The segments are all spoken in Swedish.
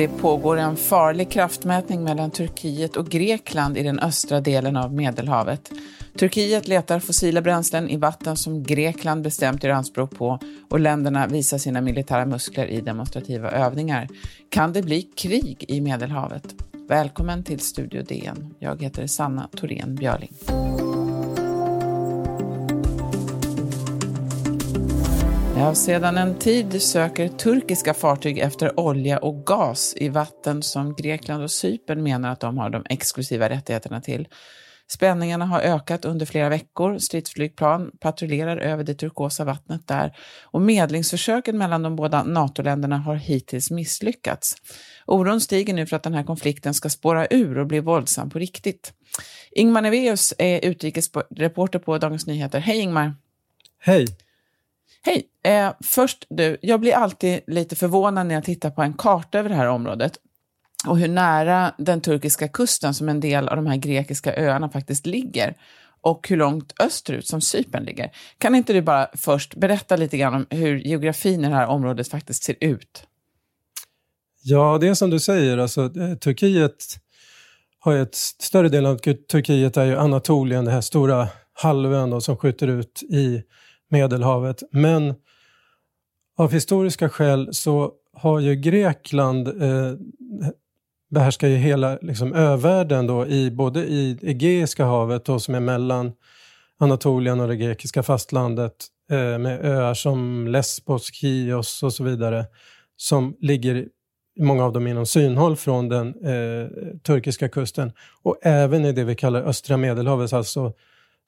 Det pågår en farlig kraftmätning mellan Turkiet och Grekland i den östra delen av Medelhavet. Turkiet letar fossila bränslen i vatten som Grekland bestämt gör anspråk på och länderna visar sina militära muskler i demonstrativa övningar. Kan det bli krig i Medelhavet? Välkommen till Studio DN. Jag heter Sanna Thorén Björling. Ja, sedan en tid söker turkiska fartyg efter olja och gas i vatten som Grekland och Cypern menar att de har de exklusiva rättigheterna till. Spänningarna har ökat under flera veckor. Stridsflygplan patrullerar över det turkosa vattnet där och medlingsförsöken mellan de båda NATO-länderna har hittills misslyckats. Oron stiger nu för att den här konflikten ska spåra ur och bli våldsam på riktigt. Ingmar Neveus är utrikesreporter på Dagens Nyheter. Hej Ingmar! Hej! Hej! Eh, först du, jag blir alltid lite förvånad när jag tittar på en karta över det här området och hur nära den turkiska kusten som en del av de här grekiska öarna faktiskt ligger och hur långt österut som Cypern ligger. Kan inte du bara först berätta lite grann om hur geografin i det här området faktiskt ser ut? Ja, det är som du säger, alltså, eh, Turkiet har ett större del av Turkiet är ju Anatolien, den här stora halvön då, som skjuter ut i Medelhavet. Men av historiska skäl så har ju Grekland eh, behärskar ju hela liksom, övärlden då, i, både i Egeiska havet då, som är mellan Anatolien och det grekiska fastlandet eh, med öar som Lesbos, Chios och så vidare som ligger många av dem inom synhåll från den eh, turkiska kusten och även i det vi kallar östra medelhavet, alltså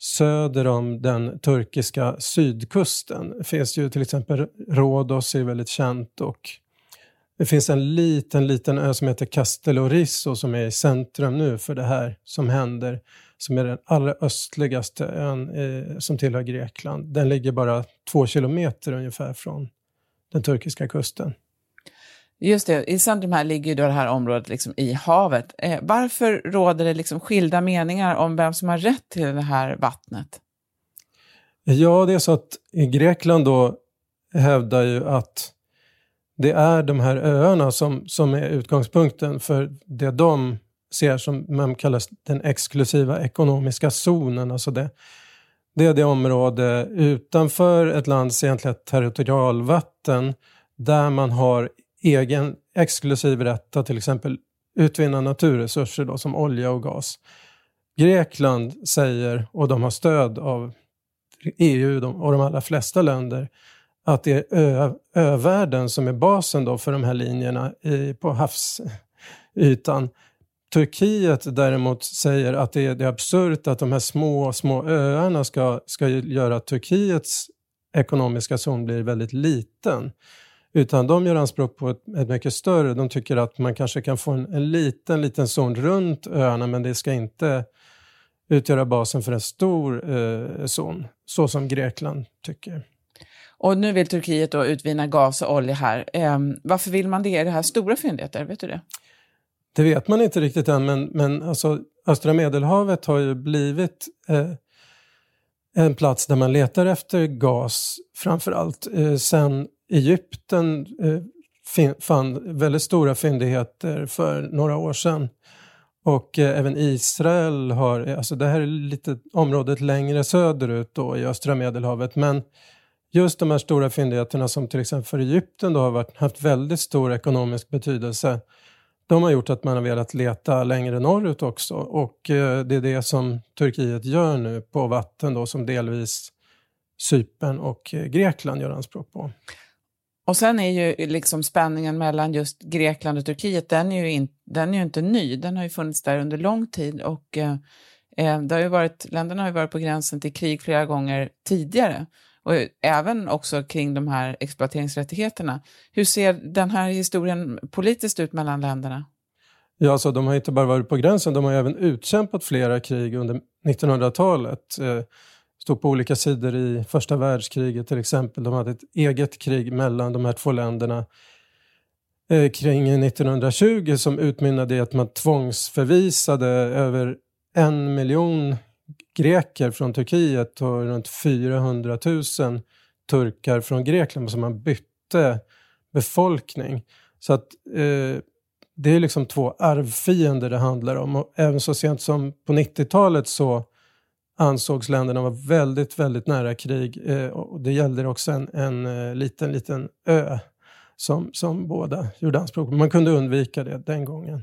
söder om den turkiska sydkusten. Det finns ju till exempel Rhodos är väldigt känt och det finns en liten, liten ö som heter Castellorisso som är i centrum nu för det här som händer. Som är den allra östligaste ön eh, som tillhör Grekland. Den ligger bara två kilometer ungefär från den turkiska kusten. Just det, i centrum här ligger ju då det här området liksom i havet. Eh, varför råder det liksom skilda meningar om vem som har rätt till det här vattnet? Ja, det är så att i Grekland då hävdar ju att det är de här öarna som, som är utgångspunkten för det de ser som man kallar den exklusiva ekonomiska zonen. Alltså det, det är det område utanför ett lands egentliga territorialvatten där man har egen exklusiv rätt att till exempel utvinna naturresurser då, som olja och gas. Grekland säger, och de har stöd av EU och de allra flesta länder, att det är ö, övärlden som är basen då för de här linjerna i, på havsytan. Turkiet däremot säger att det är, det är absurt att de här små, små öarna ska, ska göra att Turkiets ekonomiska zon blir väldigt liten. Utan de gör anspråk på ett, ett mycket större. De tycker att man kanske kan få en, en liten, liten zon runt öarna men det ska inte utgöra basen för en stor eh, zon, så som Grekland tycker. Och nu vill Turkiet då utvinna gas och olja här. Eh, varför vill man det? Är det här stora fyndigheter? Vet du det? Det vet man inte riktigt än, men, men alltså, östra medelhavet har ju blivit eh, en plats där man letar efter gas framför allt. Eh, sen Egypten eh, fann väldigt stora fyndigheter för några år sedan. Och eh, även Israel har, eh, alltså det här är lite området längre söderut då i östra medelhavet, men just de här stora fyndigheterna som till exempel för Egypten då har varit, haft väldigt stor ekonomisk betydelse. De har gjort att man har velat leta längre norrut också. Och eh, det är det som Turkiet gör nu på vatten då som delvis Cypern och eh, Grekland gör anspråk på. Och sen är ju liksom spänningen mellan just Grekland och Turkiet, den är ju, in, den är ju inte ny, den har ju funnits där under lång tid och eh, eh det har ju varit, länderna har ju varit på gränsen till krig flera gånger tidigare och även också kring de här exploateringsrättigheterna. Hur ser den här historien politiskt ut mellan länderna? Ja, alltså, de har inte bara varit på gränsen, de har även utkämpat flera krig under 1900-talet. Eh, stod på olika sidor i första världskriget till exempel. De hade ett eget krig mellan de här två länderna eh, kring 1920 som utmynnade i att man tvångsförvisade över en miljon greker från Turkiet och runt 400 000 turkar från Grekland. Så man bytte befolkning. Så att eh, det är liksom två arvfiender det handlar om. Och även så sent som på 90-talet så ansågs länderna vara väldigt, väldigt nära krig. Eh, och det gällde också en, en eh, liten, liten ö som, som båda gjorde anspråk på. Man kunde undvika det den gången.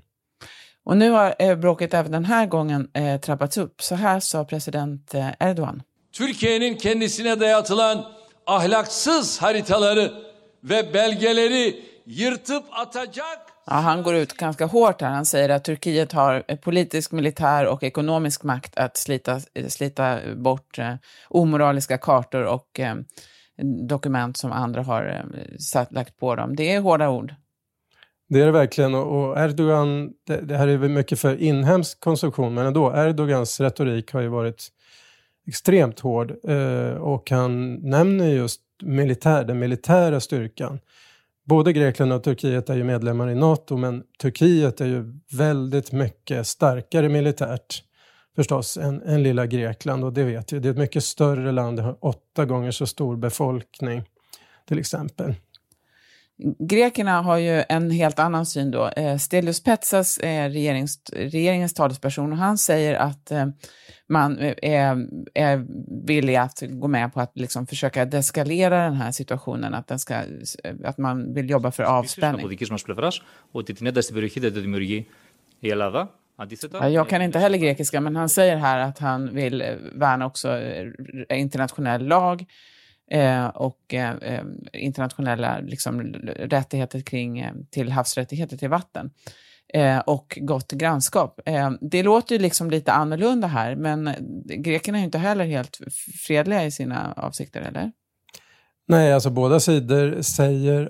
Och nu har eh, bråket även den här gången eh, trappats upp. Så här sa president eh, Erdogan. Türkiye'nin kendisine dayatılan ahlaksız haritaları ve belgeleri yırtıp atacak Ja, han går ut ganska hårt här. Han säger att Turkiet har politisk, militär och ekonomisk makt att slita, slita bort eh, omoraliska kartor och eh, dokument som andra har eh, satt, lagt på dem. Det är hårda ord. Det är det verkligen. Och Erdogan, det, här är väl mycket för inhemsk konsumtion, men ändå, Erdogans retorik har ju varit extremt hård. Eh, och han nämner just militär, den militära styrkan. Både Grekland och Turkiet är ju medlemmar i NATO, men Turkiet är ju väldigt mycket starkare militärt förstås än, än lilla Grekland och det vet vi. Det är ett mycket större land, det har åtta gånger så stor befolkning till exempel. Grekerna har ju en helt annan syn då. Eh, Stelios Petsas är regerings, regeringens talesperson och han säger att eh, man är, är villig att gå med på att liksom försöka deskalera den här situationen, att, den ska, att man vill jobba för avspänning. Jag kan inte heller grekiska, men han säger här att han vill eh, värna också internationell lag eh, och eh, eh internationella liksom, rättigheter kring, eh, till havsrättigheter till vatten eh, och gott grannskap. Det låter ju liksom lite annorlunda här, men grekerna är ju inte heller helt fredliga i sina avsikter, eller? Nej, alltså båda sidor säger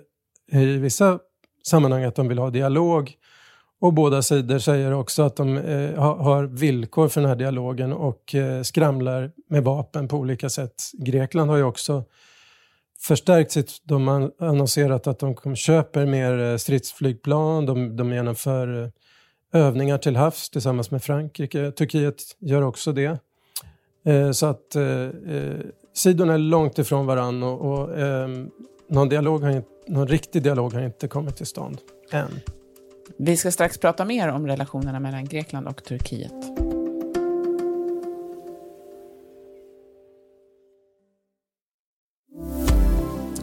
i vissa sammanhang att de vill ha dialog och båda sidor säger också att de eh, har villkor för den här dialogen och eh, skramlar med vapen på olika sätt. Grekland har ju också förstärkt sitt... De har annonserat att de köper mer eh, stridsflygplan, de, de genomför eh, övningar till havs tillsammans med Frankrike. Turkiet gör också det. Eh, så att eh, eh sidorna är långt ifrån varandra och, och eh, någon, dialog har, någon riktig dialog har inte kommit till stånd än. Vi ska strax prata mer om relationerna mellan Grekland och Turkiet.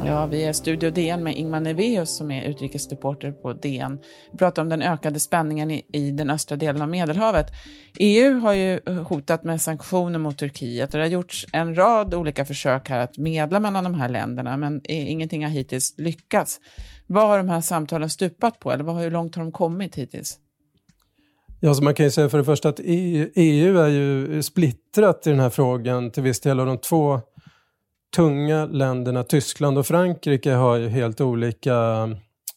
Ja, vi är Studio DN med Ingmar Neveus som är utrikesreporter på DN. Vi pratar om den ökade spänningen i, i, den östra delen av Medelhavet. EU har ju hotat med sanktioner mot Turkiet och det har gjorts en rad olika försök här att medla mellan de här länderna, men ingenting har hittills lyckats. Vad har de här samtalen stupat på, eller vad, hur långt har de kommit hittills? Ja, så man kan ju säga för det första att EU, EU är ju splittrat i den här frågan till viss del. Och de två tunga länderna, Tyskland och Frankrike, har ju helt olika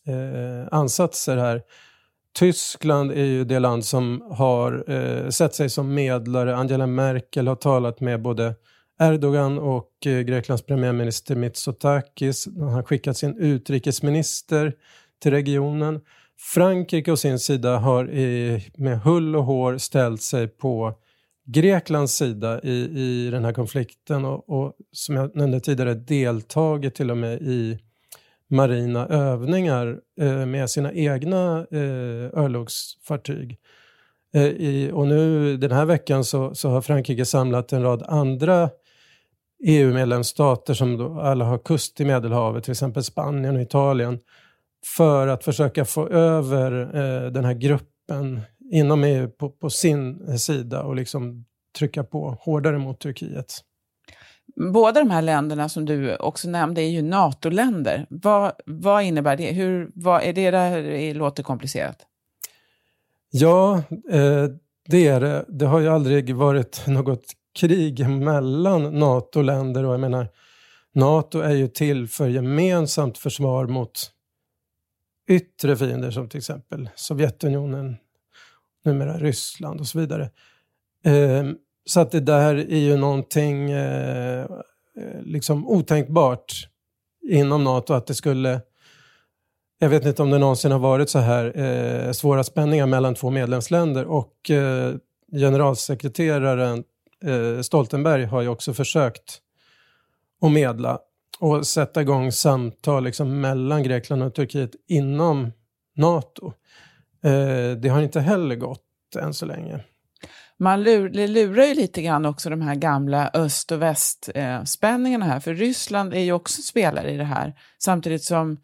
eh, ansatser här. Tyskland är ju det land som har eh, sett sig som medlare. Angela Merkel har talat med både Erdogan och eh, Greklands premiärminister Mitsotakis. Han har skickat sin utrikesminister till regionen. Frankrike å sin sida har i, med hull och hår ställt sig på Greklands sida i, i den här konflikten och, och som jag nämnde tidigare deltagit till och med i marina övningar eh, med sina egna eh, örlogsfartyg. Eh, i, och nu den här veckan så, så har Frankrike samlat en rad andra EU-medlemsstater som då alla har kust i Medelhavet, till exempel Spanien och Italien, för att försöka få över eh, den här gruppen inom EU på, på, sin sida och liksom trycka på hårdare mot Turkiet. Båda de här länderna som du också nämnde är ju NATO-länder. Vad, vad innebär det? Hur, vad, är det där det låter komplicerat? Ja, eh, det är det. Det har ju aldrig varit något krig mellan NATO-länder och jag menar, NATO är ju till för gemensamt försvar mot yttre fiender som till exempel Sovjetunionen, numera Ryssland och så vidare. Eh, så att det där är ju någonting eh, liksom otänkbart inom NATO att det skulle jag vet inte om det någonsin har varit så här eh, svåra spänningar mellan två medlemsländer och eh, generalsekreteraren Eh, Stoltenberg har ju också försökt att medla och sätta igång samtal liksom mellan Grekland och Turkiet inom NATO. Eh, det har inte heller gått än så länge. Man lur, lurar ju lite grann också de här gamla öst och västspänningarna eh, här, för Ryssland är ju också spelare i det här, samtidigt som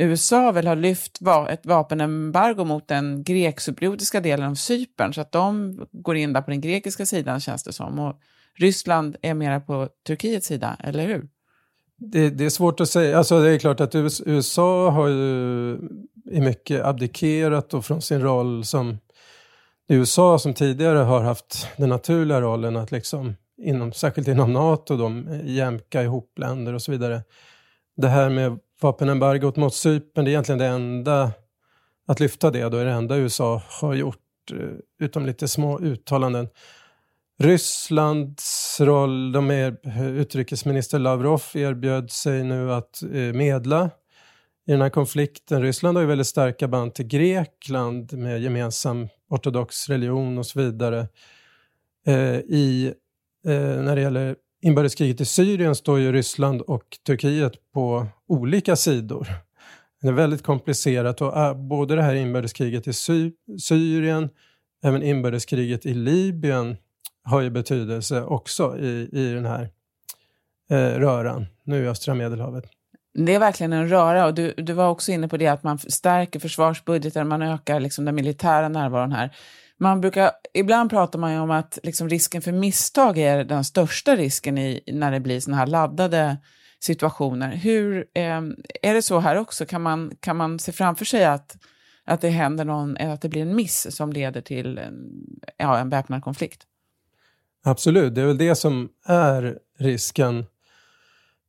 USA väl har lyft va ett vapenembargo mot den grekcypriotiska delen av Cypern, så att de går in där på den grekiska sidan känns det som. Och Ryssland är mera på Turkiets sida, eller hur? Det, det, är svårt att säga. Alltså det är klart att USA har ju i mycket abdikerat och från sin roll som USA som tidigare har haft den naturliga rollen att liksom, inom, särskilt inom NATO, de jämka ihop länder och så vidare. Det här med vapenembargot mot Cypern, det är egentligen det enda, att lyfta det då är det enda USA har gjort, eh, utom lite små uttalanden. Rysslands roll, de är, eh, utrikesminister Lavrov erbjöd sig nu att eh, medla i den här konflikten. Ryssland har ju väldigt starka band till Grekland med gemensam ortodox religion och så vidare. Eh, i, eh, när det gäller inbördeskriget i Syrien står ju Ryssland och Turkiet på olika sidor. Det är väldigt komplicerat och äh, både det här inbördeskriget i Sy Syrien, även inbördeskriget i Libyen har ju betydelse också i, i den här eh, röran nu i östra Medelhavet. Det är verkligen en röra och du, du var också inne på det att man stärker försvarsbudgeten, man ökar liksom den militära närvaron här. Man brukar, ibland pratar man ju om att liksom risken för misstag är den största risken i, när det blir sådana här laddade situationer. Hur, eh, är det så här också? Kan man, kan man se framför sig att, att det händer någon, att det blir en miss som leder till en, ja, en väpnad konflikt? Absolut, det är väl det som är risken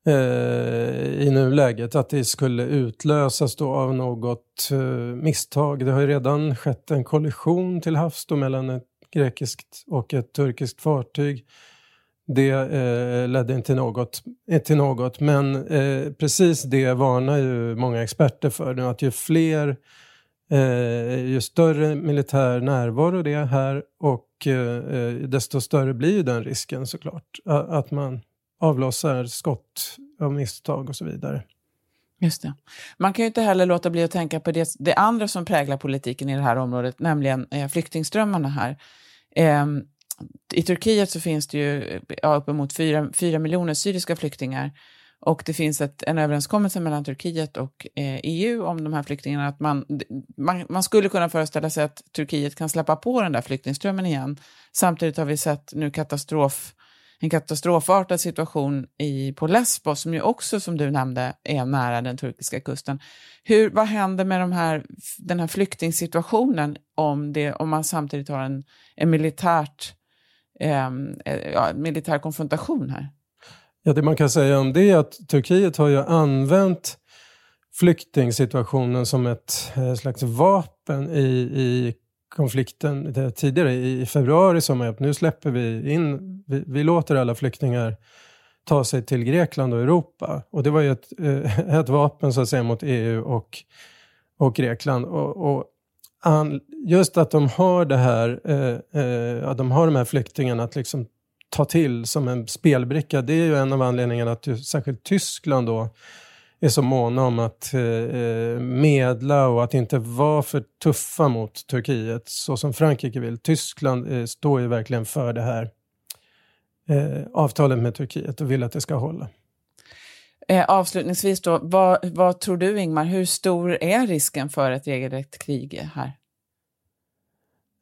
Eh, i nuläget. Att det skulle utlösas då av något eh, misstag. Det har ju redan skett en kollision till havs då mellan ett grekiskt och ett turkiskt fartyg. Det eh, ledde inte till något, till något men eh, precis det varnar ju många experter för nu, att ju fler Eh, ju större militär närvaro det är här och eh, eh desto större blir den risken såklart. Att man avlossar skott av misstag och så vidare. Just det. Man kan ju inte heller låta bli att tänka på det, det andra som präglar politiken i det här området, nämligen eh, flyktingströmmarna här. Eh, I Turkiet så finns det ju ja, uppemot fyra, fyra miljoner syriska flyktingar och det finns ett, en överenskommelse mellan Turkiet och eh, EU om de här flyktingarna. Att man, man, man, skulle kunna föreställa sig att Turkiet kan släppa på den där flyktingströmmen igen. Samtidigt har vi sett nu katastrof, en katastrofartad situation i, på Lesbos som ju också, som du nämnde, är nära den turkiska kusten. Hur, vad händer med de här, den här flyktingsituationen om, det, om man samtidigt har en, en militärt, ehm, eh, ja, militär konfrontation här? Ja, det man kan säga om det är att Turkiet har ju använt flyktingsituationen som ett eh, slags vapen i, i konflikten tidigare i februari som att nu släpper vi in, vi, vi, låter alla flyktingar ta sig till Grekland och Europa. Och det var ju ett, eh, ett vapen så att säga mot EU och, och Grekland. Och, och an, just att de har det här, eh, eh, de har de här flyktingarna att liksom ta till som en spelbricka. Det är ju en av anledningarna att särskilt Tyskland då är så måna om att eh, medla och att inte vara för tuffa mot Turkiet så som Frankrike vill. Tyskland eh, står ju verkligen för det här eh, avtalet med Turkiet och vill att det ska hålla. Eh, avslutningsvis då, vad, vad tror du Ingmar, hur stor är risken för ett regelrätt krig här?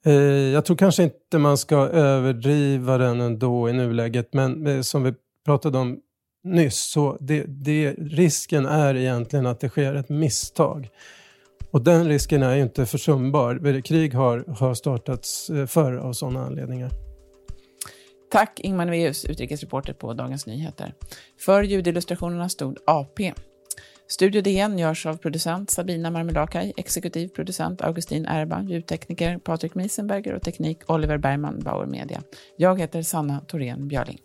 Eh, jag tror kanske inte man ska överdriva den ändå i nuläget, men eh, som vi pratade om nyss, så det, det, risken är egentligen att det sker ett misstag. Och den risken är ju inte försumbar. Krig har, har startats eh, förr av sådana anledningar. Tack Ingmar Neveus, utrikesreporter på Dagens Nyheter. För ljudillustrationerna stod AP. Studio DN görs av producent Sabina Marmelakai, exekutiv producent Augustin Erba, ljudtekniker Patrik Miesenberger och teknik Oliver Bergman, Bauer Media. Jag heter Sanna Thorén Björling.